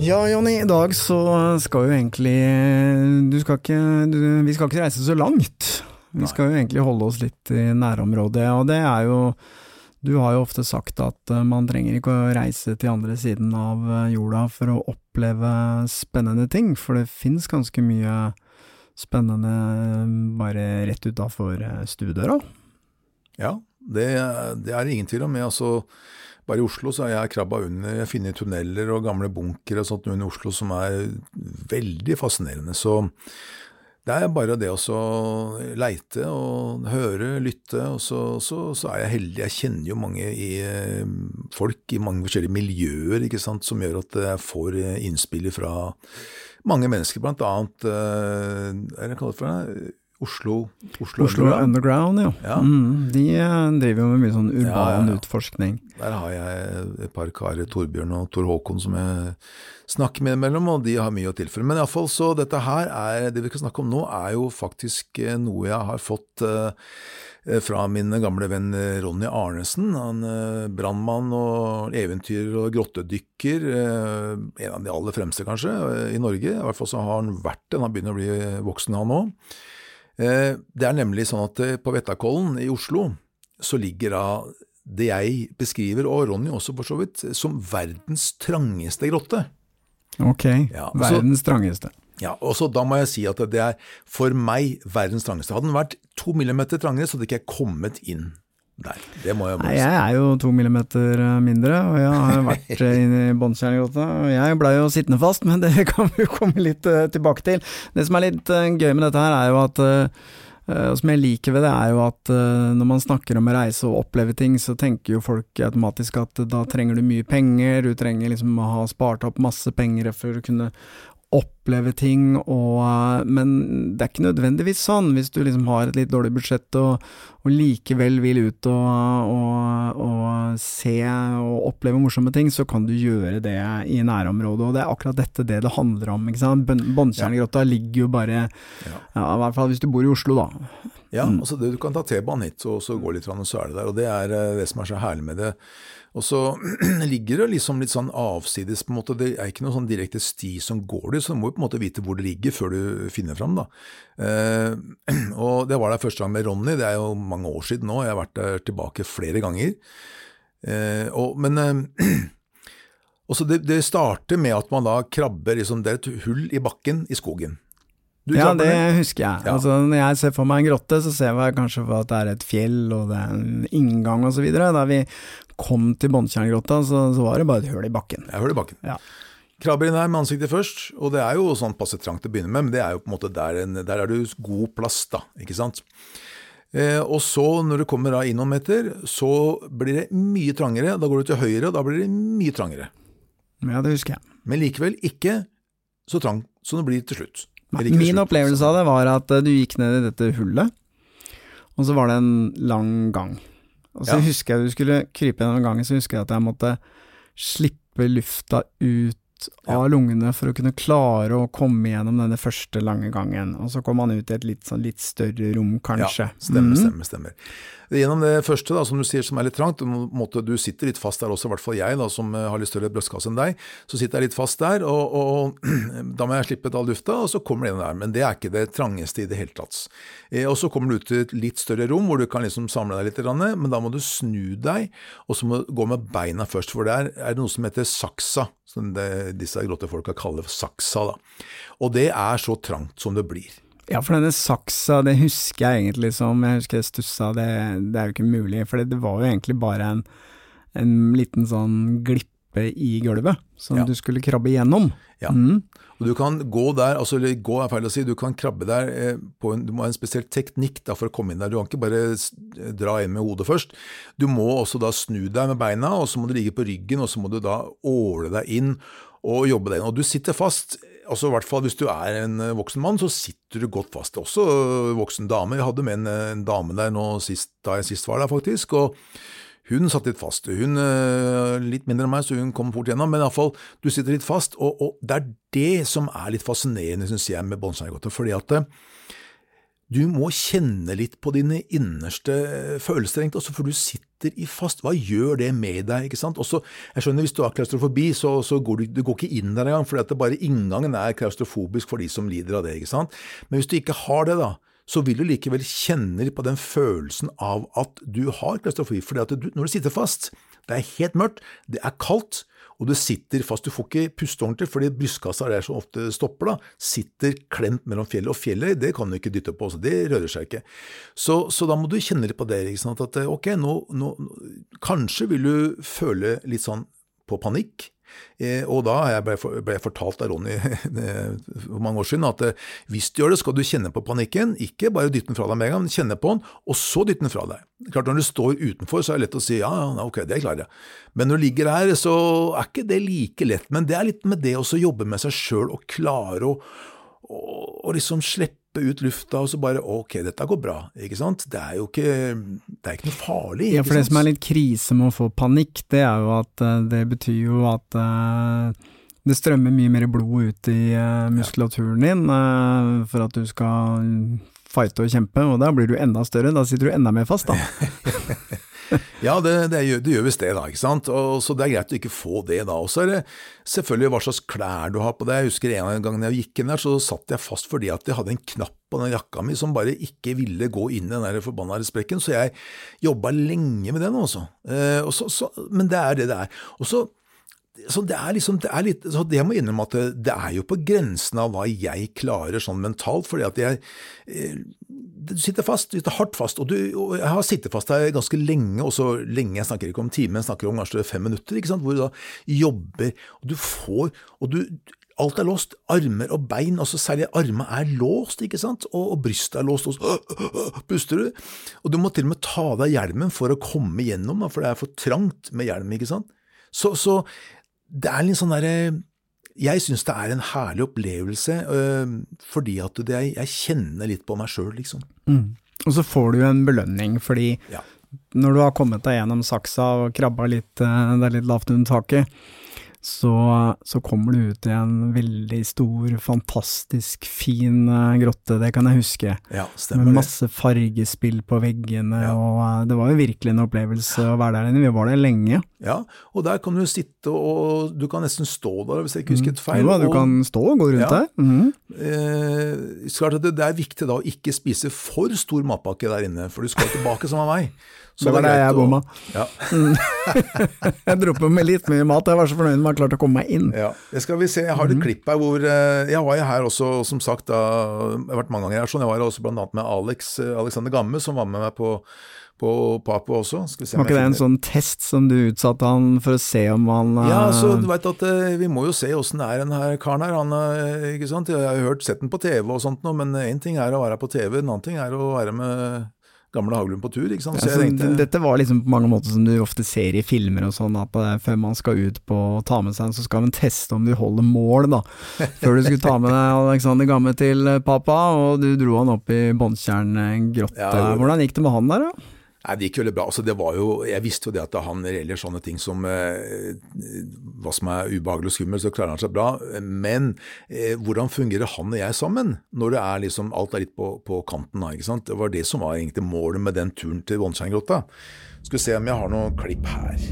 Ja, Jonny, i dag så skal jo egentlig du skal ikke, du, Vi skal ikke reise så langt. Vi skal jo egentlig holde oss litt i nærområdet, og det er jo Du har jo ofte sagt at eh, man trenger ikke å reise til andre siden av eh, jorda for å oppleve spennende ting, for det fins ganske mye spennende eh, bare rett utafor stuedøra. Ja, det, det er det ingen tvil om. Jeg, altså, bare i Oslo så har jeg krabba under, jeg har funnet tunneler og gamle bunkere og sånt under Oslo som er veldig fascinerende. Så det er bare det å leite og høre, lytte, og så, så, så er jeg heldig. Jeg kjenner jo mange i, eh, folk i mange forskjellige miljøer ikke sant, som gjør at jeg får eh, innspill fra mange mennesker, blant annet eh, hva er det jeg kaller for det? Oslo, Oslo, Oslo Underground. Ja. Ja. Mm, de eh, driver jo med mye sånn urban Ja, ja, utforskning. Der har jeg et par karer, Torbjørn og Tor Håkon, som jeg snakker med imellom, og de har mye å tilføre. Men iallfall så dette her er, det vi skal snakke om nå, er jo faktisk eh, noe jeg har fått eh, fra min gamle venn Ronny Arnesen. Han brannmann og eventyrer og grottedykker. En av de aller fremste, kanskje, i Norge. I hvert fall så har han vært det. Han begynner å bli voksen, han òg. Eh, Det er nemlig sånn at eh, på Vettakollen i Oslo så ligger da det jeg beskriver, og Ronny også for så vidt, som verdens trangeste grotte. Ok, Ja, og verdens trangeste. Ja, og så Da må jeg si at det er for meg verdens trangeste. Hadde den vært to millimeter trangere, så hadde ikke jeg kommet inn der. Det må jeg Nei, bare jeg er jo to millimeter eh, mindre, og jeg har vært eh, inne i Båndtjerngrotta. Og jeg blei jo sittende fast, men det kan vi jo komme litt eh, tilbake til. Det som er litt gøy med dette her, er jo at som jeg liker ved det, er jo at når man snakker om å reise og oppleve ting, så tenker jo folk automatisk at da trenger du mye penger, du trenger liksom å ha spart opp masse penger for å kunne oppleve ting, og, eh, men det er ikke nødvendigvis sånn. Hvis du liksom har et litt dårlig budsjett og, og likevel vil ut og, og, se og oppleve morsomme ting, så kan du gjøre det i nærområdet, og det er akkurat dette det det handler om. ikke sant? Båndtjerngrotta ligger jo bare, Ja. ja, i hvert fall hvis du bor i Oslo, da. Ja, Mm. altså det, Du kan ta T-banen hit og så gå litt, og så er det der. og Det er eh, det som er så herlig med det. Og så ligger det liksom litt sånn avsides, på en måte. Det er ikke noen sånn direkte sti som går dit, så du må jo på en måte vite hvor det ligger før du finner fram. da. Eh, og det var der første gang med Ronny, det er jo mange år siden nå. Jeg har vært der tilbake flere ganger. Eh, og, men eh, og så det, det starter med at man da krabber liksom, Det er et hull i bakken i skogen. Ja, det ned. husker jeg. Ja. Altså, når jeg ser for meg en grotte, så ser jeg kanskje for at det er et fjell, og det er en inngang videre. Da vi kom til Båndtjerngrotta, så, så var det bare et hull i bakken. Jeg hører i bakken. Ja. Krabber inn her med ansiktet først, og det er jo sånn passe trangt å begynne med, men det er jo på en måte der, en, der er du god plass, da, ikke sant. Eh, og så, når du kommer da inn noen meter, så blir det mye trangere. Da går du til høyre, og da blir det mye trangere. Ja, det husker jeg. Men likevel ikke så trang som det blir til slutt. Min opplevelse av det var at eh, du gikk ned i dette hullet, og så var det en lang gang. Og så Ja. husker jeg du skulle krype gjennom gangen, så husker jeg at jeg måtte slippe lufta ut av lungene for å kunne klare å komme gjennom denne første lange gangen. Og så kom han ut i et litt, sånn, litt større rom, kanskje. Ja, stemmer, mm. stemmer, stemmer. Gjennom det første, da, som du sier, som er litt trangt, måte, du sitter litt fast der også, i hvert fall jeg, da, som eh, har litt større brystkasse enn deg, så sitter jeg litt fast der, og, og da må jeg slippe all lufta, og så kommer det inn der. Men det er ikke det trangeste i det hele tatt. Eh, og så kommer du ut til et litt større rom, hvor du kan liksom samle deg litt, men da må du snu deg, og så må du gå med beina først, for der er det noe som heter saksa, som det, disse grottefolka kaller saksa. da. Og det er så trangt som det blir. Ja, for denne saksa, det husker jeg egentlig som Jeg husker jeg stussa, det, det er jo ikke mulig. For det, var jo egentlig bare en, en liten sånn glippe i gulvet som ja. du skulle krabbe igjennom. Ja. Mm. Og du kan gå der, altså gå er feil å si, du kan krabbe der eh, på en, du må ha en spesiell teknikk da, for å komme inn der. Du kan ikke bare dra inn med hodet først. Du må også da snu deg med beina, og så må du ligge på ryggen, og så må du da åle deg inn og jobbe deg inn. Og du sitter fast altså i hvert fall Hvis du er en eh, voksen mann, så sitter du godt fast. Også eh, voksen dame. Jeg hadde med en, en dame der sist, da jeg sist var der, faktisk. og hun satt litt fast. Hun eh, litt mindre enn meg, så hun kom fort gjennom, men iallfall, du sitter litt fast. Og, og, det er det som er litt fascinerende, syns jeg, med båndskjærgåte. Fordi at du må kjenne litt på dine innerste følelser, egentlig, også for du sitter i fast. Hva gjør det med deg? ikke sant? Også, jeg skjønner Hvis du har klaustrofobi, så, så går du, du går ikke inn der engang, for bare inngangen er klaustrofobisk for de som lider av det. ikke sant? Men hvis du ikke har det, da, så vil du likevel kjenne på den følelsen av at du har klaustrofobi. For når du sitter fast, det er helt mørkt, det er kaldt, og du sitter fast. Du får ikke puste ordentlig, fordi brystkassa der som ofte stopper, da, sitter klemt mellom fjellet. Og fjellet det kan du ikke dytte på, så det rører seg ikke. Så, så da må du kjenne litt på det. at ok, nå, nå, Kanskje vil du føle litt sånn på panikk. Eh, og da ble jeg fortalt av Ronny for mange år siden at eh, hvis du gjør det, skal du kjenne på panikken. Ikke bare dytte den fra deg med en gang, men kjenne på den, og så dytte den fra deg. Klart Når du står utenfor, så er det lett å si ja, ja, ok, det klarer jeg. Men når du ligger her, så er ikke det like lett. Men det er litt med det å jobbe med seg sjøl og klare å, og, og liksom slippe ut lufta og så bare ok, dette går bra, ikke sant. Det er jo ikke, det er ikke noe farlig. Ikke Ja, for det som er litt krise med å få panikk, det er jo at eh, det betyr jo at uh, det strømmer mye mer blod ut i uh, muskulaturen din uh, for at du skal fighte og kjempe, og da blir du enda større, da sitter du enda mer fast, da. ja, det, det, gjør, det gjør visst det, da. ikke sant? Og, så det er greit å ikke få det, da. Og så er det selvfølgelig hva slags klær du har på deg. Jeg husker en gang jeg gikk inn der, så satt jeg fast fordi at jeg hadde en knapp på den jakka mi som bare ikke ville gå inn i den der forbanna sprekken, så jeg jobba lenge med den, også. Eh, men det er det det er. Og så så det er liksom, det er litt, så det må innrømme at det, er jo på grensen av hva jeg klarer sånn mentalt, fordi at jeg eh, Du sitter fast, du sitter hardt fast, og, du, og jeg har sittet fast her ganske lenge, og så lenge, jeg snakker ikke om time, jeg snakker om kanskje fem minutter, ikke sant, hvor du da jobber, og du får, og du Alt er låst, armer og bein, altså særlig armene er låst, ikke sant, og, og brystet er låst, og så puster du, og du må til og med ta av deg hjelmen for å komme gjennom, for det er for trangt med hjelm, ikke sant. Så, så det er litt sånn derre Jeg syns det er en herlig opplevelse, fordi at det, jeg kjenner litt på meg sjøl, liksom. Mm. Og så får du en belønning, fordi ja. når du har kommet deg gjennom saksa og krabba litt, øh, det er litt lavt under taket, så, så, kommer du ut i en veldig stor, fantastisk fin uh, grotte, det kan jeg huske. Ja, stemmer Med masse fargespill på veggene, ja. og uh, det var jo virkelig en opplevelse å være der inne. Vi var der lenge. Ja, og der kan du sitte og du kan nesten stå der, hvis jeg ikke husker feil. Ja, du kan stå og gå rundt ja. der. Mm. Eh, det, det, er viktig da å ikke spise for stor matpakke der inne, for du skal tilbake som av meg. Så det var det jeg bomma. Ja. jeg dro på med litt mye mat, jeg var så fornøyd med å ha klart å komme meg inn. Ja. Det skal vi se, Jeg har et mm. klipp her hvor eh, Jeg var jo her også, som sagt, da, jeg har vært mange ganger her, sånn. Jeg var også blant annet med Alex, eh, Alexander Gamme, som var med meg på på Papo også. var ikke det en sånn test som du utsatte han for å se om han Ja, så du veit at vi må jo se åssen det er den her karen her. Han, ikke sant? Jeg har hørt sett den på TV og sånt nå, men én ting er å være på TV, en annen ting er å være med gamle Haglund på tur. Ja, tenkte, dette var liksom på mange måter som du ofte ser i filmer og sånn, at eh, før man skal ut på å ta med seg en, så skal man teste om du holder mål, da. Før du skulle ta med deg Alexander Gamme til eh, pappa, og du dro han opp i Båndtjern grotte. Ja, Hvordan gikk det med han der, da? Nei, Det gikk veldig bra. Altså, det var jo, jeg visste jo det at han gjelder sånne ting som eh, hva som er ubehagelig og skummelt, så klarer han seg bra. Men eh, hvordan fungerer han og jeg sammen når det er liksom, alt er litt på, på kanten? Her, ikke sant? Det var det som var egentlig målet med den turen til Vånnsteingrotta. Skal vi se om jeg har noen klipp her.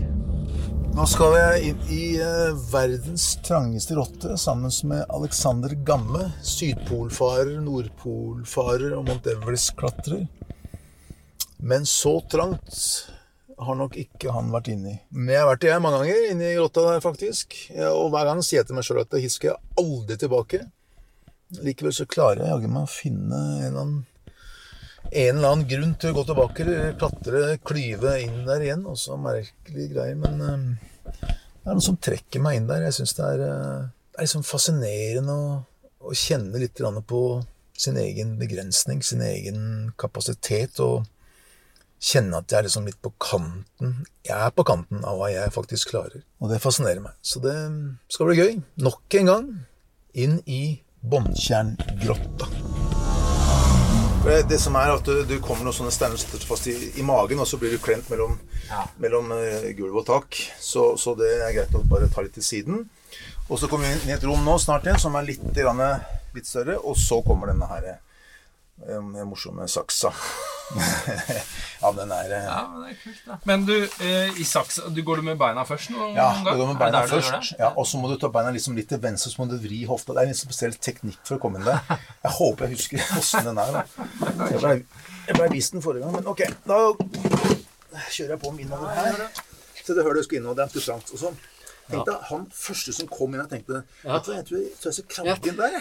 Nå skal jeg inn i eh, verdens trangeste rotte sammen med Alexander Gamme, sydpolfarer, nordpolfarer og Mount Everest-klatrer. Men så trangt har nok ikke han vært inni. Men jeg har vært jeg mange ganger inni grotta der, faktisk. Og hver gang sier jeg til meg sjøl at hit skal jeg aldri tilbake. Likevel så klarer jeg jaggu meg å finne en eller annen en eller annen grunn til å gå tilbake klatre, klyve inn der igjen. Også merkelige greier. Men uh, det er noe som trekker meg inn der. Jeg syns det, uh, det, er liksom fascinerende å, å kjenne litt på sin egen begrensning, sin egen kapasitet. og kjenne at jeg er liksom litt på kanten. Jeg er på kanten av hva jeg faktisk klarer. Og det fascinerer meg. Så det skal bli gøy. Nok en gang inn i Båndtjerngrotta. Det som er at du, du kommer noen sånne steiner som sitter fast i, i, magen, og så blir du klemt mellom, ja. mellom uh, gulv og tak. Så, så, det er greit å bare ta litt til siden. Og så kommer vi inn i et rom nå snart igjen som er litt, litt større, og så kommer denne her um, morsomme saksa. ja, den er uh, Ja, men det er kult, da. Men du, eh, i saksa du Går du med beina først noen ja, gang? Ja, du går med beina først. Ja, og så må du ta beina liksom litt til venstre, så må du vri hofta. Det er en litt spesiell teknikk for å komme inn der. Jeg håper jeg husker åssen den er. Da. Jeg blei jeg ble vist den forrige gang, men ok. Da kjører jeg på med over her. Så det hører du skal inn, og det er interessant. Og sånn. Tenk deg, Han første som kom inn, jeg tenkte ja. Jeg tror jeg, tror jeg skal krabbe inn der.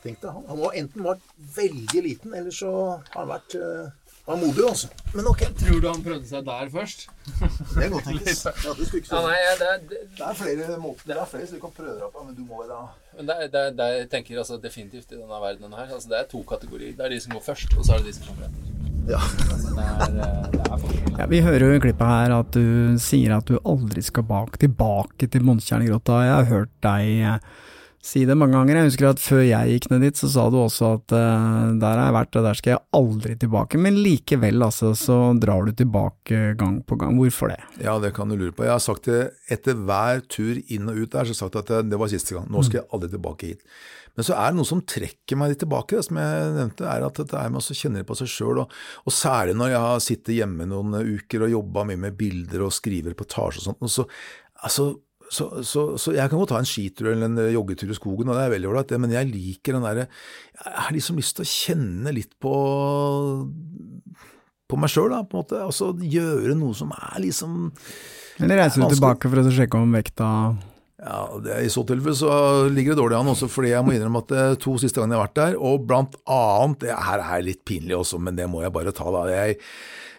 Tenk deg, Han, han var enten vært veldig liten, eller så har han vært uh, han er modig, altså. Men ok. Tror du han prøvde seg der først? Det er godt tenkes. Ja, ja, nei, det, det, det, er flere måter, det er flere som du kan prøve deg på, men du må da men det, det, det, jeg tenker altså, definitivt i denne verdenen her altså, Det er to kategorier. Det er de som går først, og så er det de som kommer etter. Ja. Altså, det er, eh, det er ja, vi hører jo i klippet her at du sier at du aldri skal bak, tilbake til Månekjernegrotta. Jeg har hørt deg eh, si det mange ganger. Jeg husker at før jeg gikk ned dit, så sa du også at uh, der har jeg vært, og der skal jeg aldri tilbake. Men likevel, altså, så drar du tilbake gang på gang. Hvorfor det? Ja, det kan du lure på. Jeg har sagt det etter hver tur inn og ut der, så har jeg sagt at det, det var siste gang. Nå skal jeg aldri tilbake hit. Men så er det noe som trekker meg litt tilbake, det som jeg nevnte, er at det er med å kjenne på seg sjøl. Og, og, særlig når jeg har sittet hjemme noen uker og jobba mye med bilder og skriver reportasje og sånt. Og så, altså, så, så, så, jeg kan godt ta en skitur eller en eh, joggetur i skogen, og det er veldig ålreit, men jeg liker den derre Jeg har liksom lyst til å kjenne litt på på meg sjøl, på en måte. Altså gjøre noe som er liksom Eller reiser du tilbake for å sjekke om vekta ja, det, I så tilfelle så ligger det dårlig an også, fordi jeg må innrømme at det er to siste gangene jeg har vært der, og blant annet det Her er litt pinlig også, men det må jeg bare ta, da. Jeg,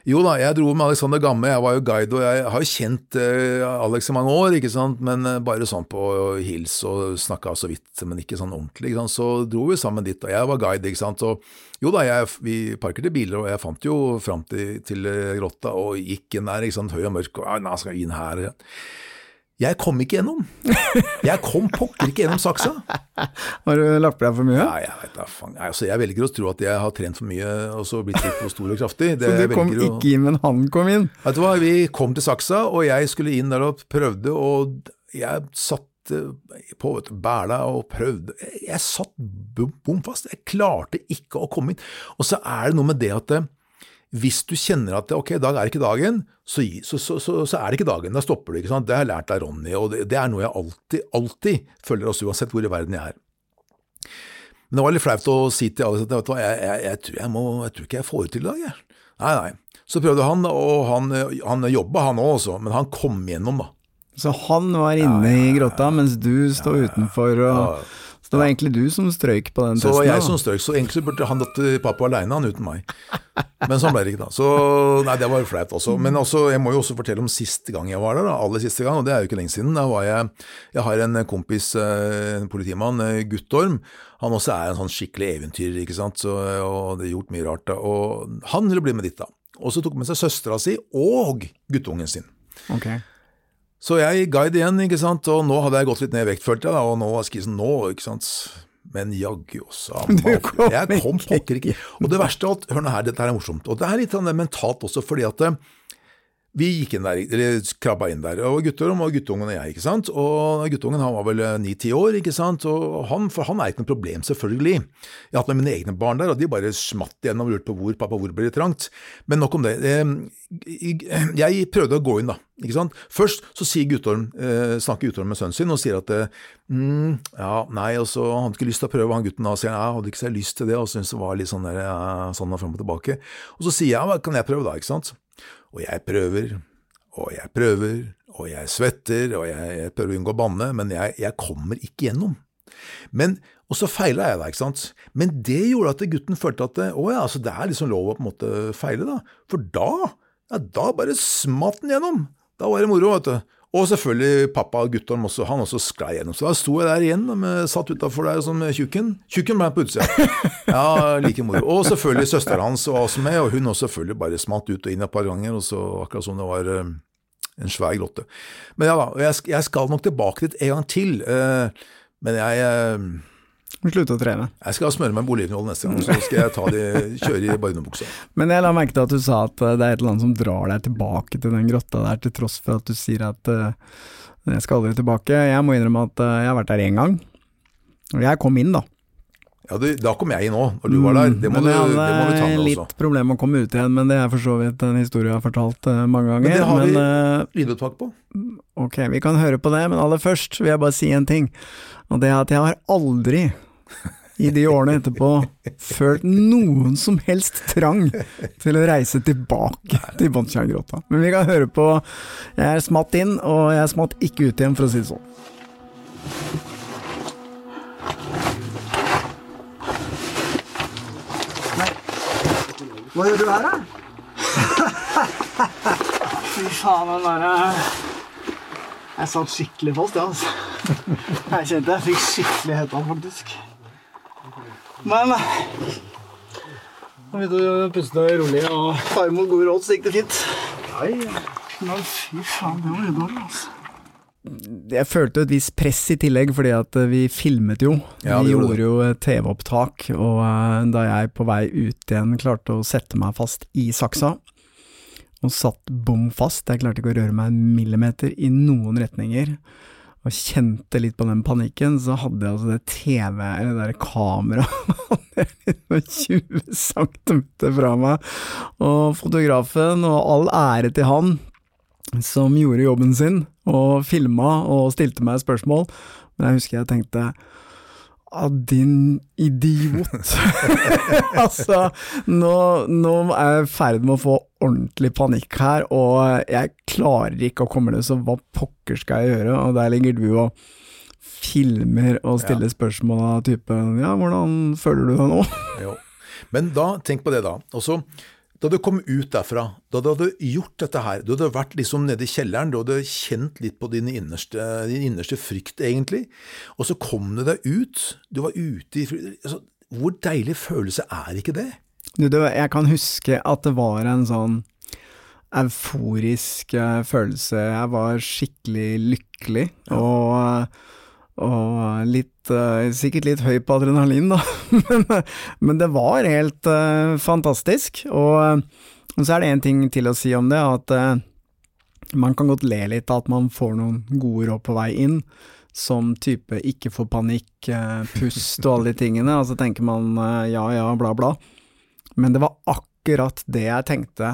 jo da, jeg dro med Alexander Gamme, jeg var jo guide, og jeg har jo kjent uh, Alex i mange år, ikke sant, men uh, bare sånn på hils og snakka så vidt, men ikke sånn ordentlig. ikke sant, Så dro vi sammen dit, og jeg var guide, ikke sant. Og jo da, jeg, vi parkerte biler, og jeg fant jo fram til, til uh, grotta og gikk inn der, ikke sant, høy og mørk, og ja, nå skal jeg inn her. Ja. Jeg kom ikke gjennom. Jeg kom pokker ikke gjennom saksa. Har du lagt på deg for mye? Ja, jeg, vet da, altså, jeg velger å tro at jeg har trent for mye og så blitt litt for stor og kraftig. Det, så du kom ikke inn, men han kom inn? Vet du hva, vi kom til saksa, og jeg skulle inn der og prøvde, og jeg satt på vet, bæla og prøvde. Jeg satt bom fast. Jeg klarte ikke å komme inn. Og så er det noe med det at hvis du kjenner at ok, i dag er ikke dagen, så, så, så, så, er det ikke dagen. Da stopper du. ikke sant? Det har jeg lært av Ronny, og det, det, er noe jeg alltid, alltid følger oss, uansett hvor i verden jeg er. Men det var litt flaut å si til alle at vet du hva, jeg, jeg, jeg, tror jeg, må, jeg tror ikke jeg får det til i dag. Jeg. Nei, nei. Så prøvde han, og han, han jobba han òg også, men han kom gjennom, da. Så han var inne ja, ja, ja, i grotta, mens du står utenfor og det var egentlig du som strøyk på den testen? Så var jeg som strøyk, så egentlig burde han datt pappa aleine, han uten meg. Men sånn ble det ikke, da. Så nei, det var flaut også. Men også, jeg må jo også fortelle om siste gang jeg var der, da. Aller siste gang, og det er jo ikke lenge siden. Da var jeg Jeg har en kompis, eh, en politimann, eh, Guttorm. Han også er en sånn skikkelig eventyrer, ikke sant, så, og det er gjort mye rart. da. Og han ville bli med dit, da. Og så tok han med seg søstera si og guttungen sin. Okay. Så jeg guide igjen, ikke sant, og nå hadde jeg gått litt ned i vekt, følte jeg, da, og nå var skissen nå, ikke sant. Men jaggu også kom Jeg kom pokker ikke. Og det verste av alt, hør nå her, dette her er morsomt. Og det er litt sånn mentalt også, fordi at eh, vi gikk inn der, eller krabba inn der, og gutterom og guttungen og jeg, ikke sant. Og guttungen han var vel ni-ti år, ikke sant. Og han, for han er ikke noe problem, selvfølgelig. Jeg har hatt med mine egne barn der, og de bare smatt igjennom og lurte på hvor, pappa, hvor ble det trangt. Men nok om det. Eh, Jeg prøvde å gå inn, da. ikke sant? Først så sier Guttorm, eh, snakker Guttorm med sønnen sin og sier at eh, mm, ja, nei, og så han hadde ikke lyst til å prøve, han gutten da sier ja, hadde ikke så lyst til det, og syntes det var litt sånn der, ja, sånn og frem og tilbake. Og så sier jeg, ja, kan jeg prøve da, ikke sant? Og jeg prøver, og jeg prøver, og jeg svetter, og jeg, jeg prøver å unngå å banne, men jeg, jeg kommer ikke gjennom. Men, og så feila jeg da, ikke sant. Men det gjorde at gutten følte at å ja, altså det er liksom lov å på en måte feile, da. For da, ja, da bare smatt den gjennom. Da var det moro, vet du. Og selvfølgelig pappa Guttorm også, han også sklei gjennom. Så da sto jeg der igjen, med, satt utafor der som tjukken. Tjukken ble på utsida. Ja, like moro. Og selvfølgelig søsteren hans var også med, og hun også selvfølgelig bare smatt ut og inn et par ganger, og så akkurat som det var eh, en svær grotte. Men ja da, jeg, jeg skal nok tilbake dit en gang til. eh, men jeg, eh, Slutte å trene. jeg skal smøre meg med olivenolje neste gang, så skal jeg ta de, kjøre i barnebuksa. Men jeg la merke til at du sa at eh, det er et eller annet som drar deg tilbake til den grotta der, til tross for at du sier at uh, jeg skal aldri tilbake. Jeg må innrømme at uh, jeg har vært der én gang. Og jeg kom inn, da. Ja, du, Da kom jeg inn òg, når du var der. Det må, du, det må du ta med også. litt også. problem med å komme ut igjen, men det er for så vidt en historie jeg har fortalt uh, mange ganger. Men det har vi- eh, Lydopptak på? Ok, vi kan høre på det, men aller først vil jeg bare si en ting. Og det er at jeg har aldri i de årene etterpå følt noen som helst trang til å reise tilbake til Båndtjerngrotta. Men vi kan høre på Jeg er smatt inn, og jeg er smatt ikke ut igjen, for å si det sånn. Hva gjør du her, da? Fy faen, den derre Jeg satt skikkelig fast, ja, altså. Jeg kjente jeg fikk skikkelig hetta, faktisk. Men jeg begynte å puste rolig og ta imot gode råd, så gikk det fint. Men fy faen, det var ubehagelig, altså. Jeg følte et visst press i tillegg, fordi at eh, vi filmet jo. Ja, vi vi gjorde det. jo TV-opptak, og eh, da jeg på vei ut igjen klarte å sette meg fast i saksa, og satt bom fast, jeg klarte ikke å røre meg en millimeter i noen retninger, og kjente litt på den panikken, så hadde jeg altså det TV, eller det der kameraet 20 cm fra meg, og fotografen, og all ære til han, som gjorde jobben sin, og filma og stilte meg spørsmål, men jeg husker jeg tenkte Ah, din idiot. altså, nå, nå er jeg i ferd med å få ordentlig panikk her, og jeg klarer ikke å komme det, så hva pokker skal jeg gjøre? Og der ligger du og filmer og stiller spørsmål av typen ja, hvordan føler du deg nå? Jo. Men da, tenk på det da. Og så, da du kom ut derfra, da du hadde gjort dette her, du hadde vært liksom nede i kjelleren, du hadde kjent litt på din innerste, din innerste frykt egentlig, og så kom du deg ut, du var ute i altså, Hvor deilig følelse er ikke det? Du, det, jeg kan huske at det var en sånn euforisk eh, følelse. Jeg var skikkelig lykkelig, og, og litt Sikkert litt høy på adrenalin, da, men, det var helt uh, fantastisk. Og, og så er det én ting til å si om det, at uh, man kan godt le litt av at man får noen gode råd på vei inn. Som type ikke få panikk, eh, pust og alle de tingene, og så tenker man eh, ja ja, bla bla. Men det var akkurat det jeg tenkte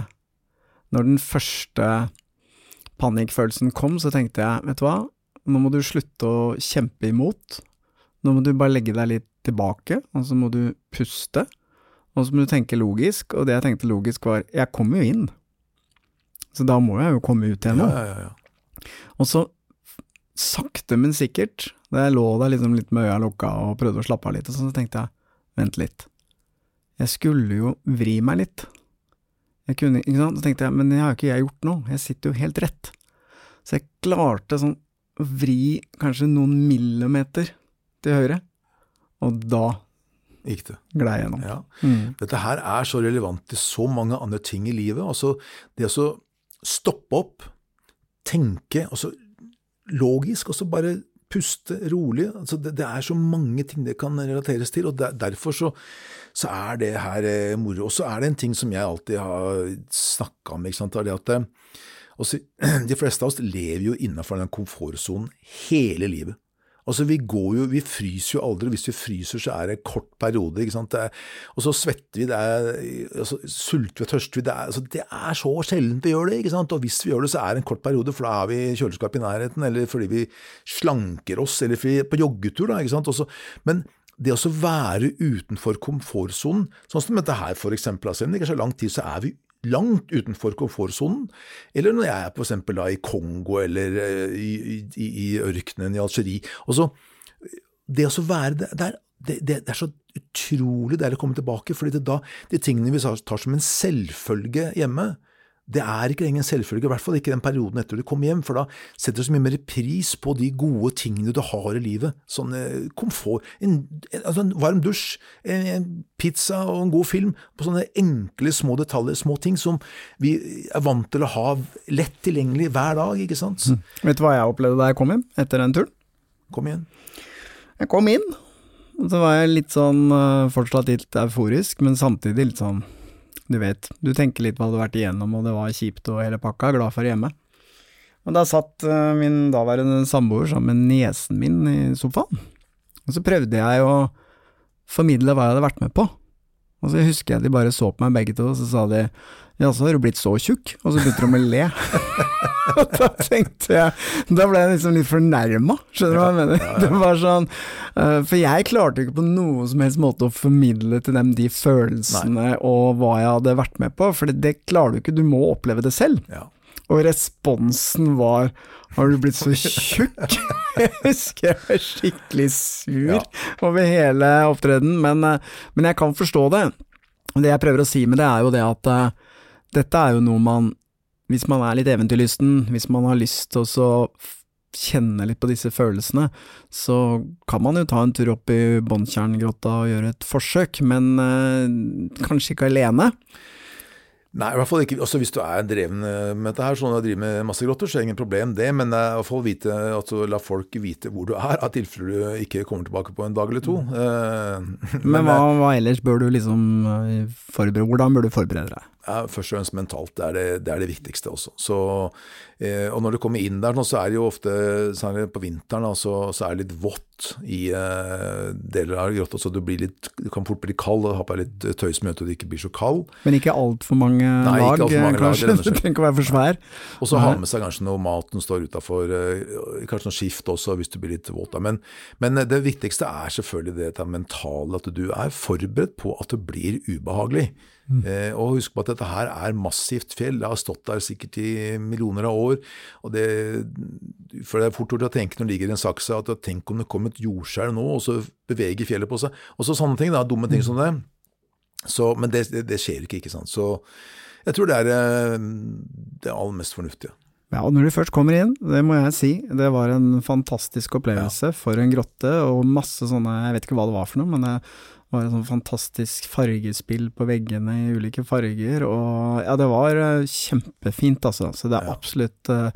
når den første panikkfølelsen kom, så tenkte jeg, vet du hva, nå må du slutte å kjempe imot. Nå må du bare legge deg litt tilbake, og så må du puste. Og så må du tenke logisk, og det jeg tenkte logisk var, jeg kommer jo inn. Så da må jeg jo komme ut igjen nå. Ja, ja, ja. Og så, sakte, men sikkert, da jeg lå der liksom litt med øya lukka og prøvde å slappe av litt, sånn, så tenkte jeg, vent litt. Jeg skulle jo vri meg litt. Jeg kunne, ikke sant? Så tenkte jeg, men det har jo ikke jeg gjort nå, jeg sitter jo helt rett. Så jeg klarte sånn å vri kanskje noen millimeter til høyre, og da Gikk det. glei gjennom. Ja. Mm. Dette her er så relevant til så mange andre ting i livet. Altså, det å stoppe opp, tenke, og så logisk, og så bare puste rolig. Altså, det, det, er så mange ting det kan relateres til, og der, derfor så, så, er det her eh, moro. Og så er det en ting som jeg alltid har snakka om, ikke sant, det er det at eh, også, de fleste av oss lever jo innenfor den komfortsonen hele livet. Altså, vi går jo, vi fryser jo aldri. Hvis vi fryser, så er det en kort periode. ikke sant? Er, og så svetter vi, det er, altså, sulter vi og tørster vi. Det er, altså, det er så sjelden vi gjør det. ikke sant? Og hvis vi gjør det, så er det en kort periode, for da er vi kjøleskap i nærheten, eller fordi vi slanker oss, eller fordi, på joggetur. da, ikke sant? Også, men det å være utenfor komfortsonen, sånn som dette her for eksempel, altså, det ikke er så lang tid, så er vi langt utenfor komfortsonen, eller når jeg er da i Kongo eller eh, i, i, i ørkenen i Algerie. Og så, det å være der, det, det, det, er så utrolig deilig å komme tilbake, fordi det da, de tingene vi tar som en selvfølge hjemme, det er ikke lenger en selvfølge, i hvert fall ikke den perioden etter du kommer hjem, for da setter du så mye mer pris på de gode tingene du har i livet. Sånn eh, komfort, en, altså en varm dusj, en, en, pizza og en god film, på sånne enkle små detaljer, små ting som vi er vant til å ha lett tilgjengelig hver dag, ikke sant. Mm. Vet du hva jeg opplevde da jeg kom hjem etter den turen? Kom igjen. Jeg kom inn, og så var jeg litt sånn eh, fortsatt litt euforisk, men samtidig litt sånn du vet, du tenker litt hva du har vært igjennom, og det var kjipt og hele pakka, glad for hjemme. Og da satt uh, min daværende samboer sammen med niesen min i sofaen, og så prøvde jeg å formidle hva jeg hadde vært med på. Og så husker jeg de bare så på meg begge to, og så sa de jaså, har du blitt så tjukk? Og så begynte de å le. og da tenkte jeg Da ble jeg liksom litt fornærma, skjønner du hva jeg mener? Det var sånn uh, For jeg klarte ikke på noen som helst måte å formidle til dem de følelsene Nei. og hva jeg hadde vært med på, for det klarer du ikke, du må oppleve det selv. Ja. Og responsen var har du blitt så tjukk? Jeg husker jeg var skikkelig sur ja. over hele opptredenen, men, eh, men, jeg kan forstå det. Det jeg prøver å si med det, er jo det at uh, dette er jo noe man hvis man er litt eventyrlysten, hvis man har lyst til å kjenne litt på disse følelsene, så kan man jo ta en tur opp i Båndtjerngrotta og gjøre et forsøk, men øh, kanskje ikke alene. Nei, i hvert fall ikke. Også hvis du er dreven eh, med dette her, sånn at du driver med masse grotter, så er det ingen problem det. Men i hvert fall vite, altså, la folk vite hvor du er, av tilfelle du ikke kommer tilbake på en dag eller to. Mm. Uh, men, men hva, hva, ellers bør du liksom forberede? Hvordan bør du forberede deg? Ja, først og fremst mentalt. Det er det, det, er det viktigste også. Så, eh, og når du kommer inn der, så er det jo ofte særlig på vinteren så, er det litt vått i uh, deler av grotta, så du, blir litt, du kan fort bli kald og ha på deg litt tøy som gjør at du ikke blir så kald. Men ikke altfor mange Nei, lag, alt for mange kanskje? Lag, du trenger ikke å være for svær. Og så ha med seg kanskje noe mat som står utafor, uh, kanskje noe skift også hvis du blir litt våt. Men, men, det viktigste er selvfølgelig det, det mentale, at du er forberedt på at det blir ubehagelig. Mm. Eh, og husk på at dette her er massivt fjell. Det har stått der sikkert i millioner av år. og det, For det er fort gjort å tenke når det ligger i en sakse at tenk om det kom et jordskjelv nå, og så beveger fjellet på seg. Og så sånne ting, da, dumme ting mm. som det. Så, men det, det, det, skjer ikke, ikke sant. Så jeg tror det er eh, det aller mest fornuftige. Ja, og når du først kommer inn, det må jeg si, det var en fantastisk opplevelse ja. for en grotte, og masse sånne, jeg vet ikke hva det var for noe, men det var et sånn fantastisk fargespill på veggene i ulike farger, og ja, det var uh, kjempefint, altså. Så det er absolutt uh,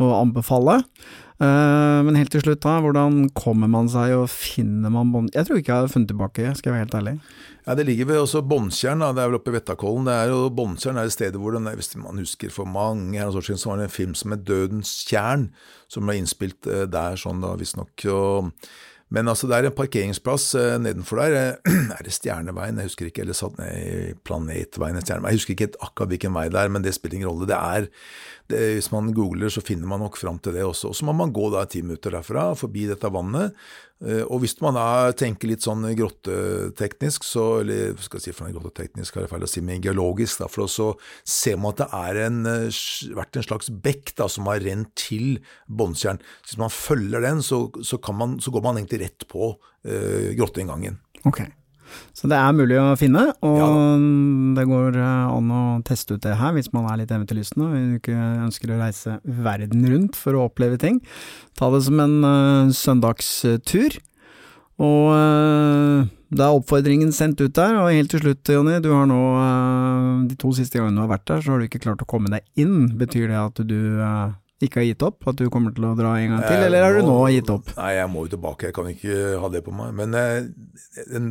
å anbefale. Uh, men helt til slutt, da, hvordan kommer man seg og finner man bånd... Jeg tror ikke jeg har funnet tilbake, skal jeg være helt ærlig. Ja, Det ligger ved også Båndtjern, det er vel oppe i Vettakollen. Det er jo Båndtjern er et sted hvor den, hvis man husker for mange siden, så var det en film som het Dødens tjern, som ble innspilt der sånn da, visstnok. Men altså, det er en parkeringsplass uh, nedenfor der. Eh, er det Stjerneveien? Jeg husker ikke. Eller satt ned i Planetveien. Stjerneveien. Jeg husker ikke akkurat hvilken vei det er, men det spiller ingen rolle. Det er, det, Hvis man googler, så finner man nok fram til det også. Og så må man gå da ti minutter derfra, forbi dette vannet. Eh, og hvis man da tenker litt sånn grotteteknisk, så, eller skal jeg si for grotteteknisk, er det feil å si, men geologisk, da, for så ser man at det har eh, vært en slags bekk da, som har rent til Båndtjern. Hvis man følger den, så, så, man, så, går man egentlig rett på eh, grotteinngangen. Okay. Så det er mulig å finne, og ja. det går eh, an å teste ut det her hvis man er litt eventyrlysten og ikke ønsker å reise verden rundt for å oppleve ting. Ta det som en uh, søndagstur. Og uh, da er oppfordringen sendt ut der, og helt til slutt, Jonny, du har nå uh, De to siste gangene du har vært der, så har du ikke klart å komme deg inn. Betyr det at du ikke har gitt opp? At du kommer til å dra en gang til, eller har du nå gitt opp? Nei, jeg må jo tilbake, jeg kan ikke ha det på meg. Men eh,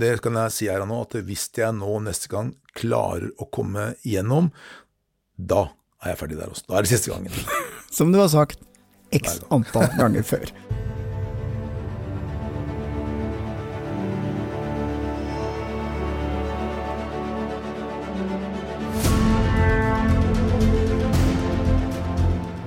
det kan jeg si her og nå, at hvis jeg nå neste gang klarer å komme igjennom, da er jeg ferdig der også. Da er det siste gangen. Som du har sagt x antall ganger før.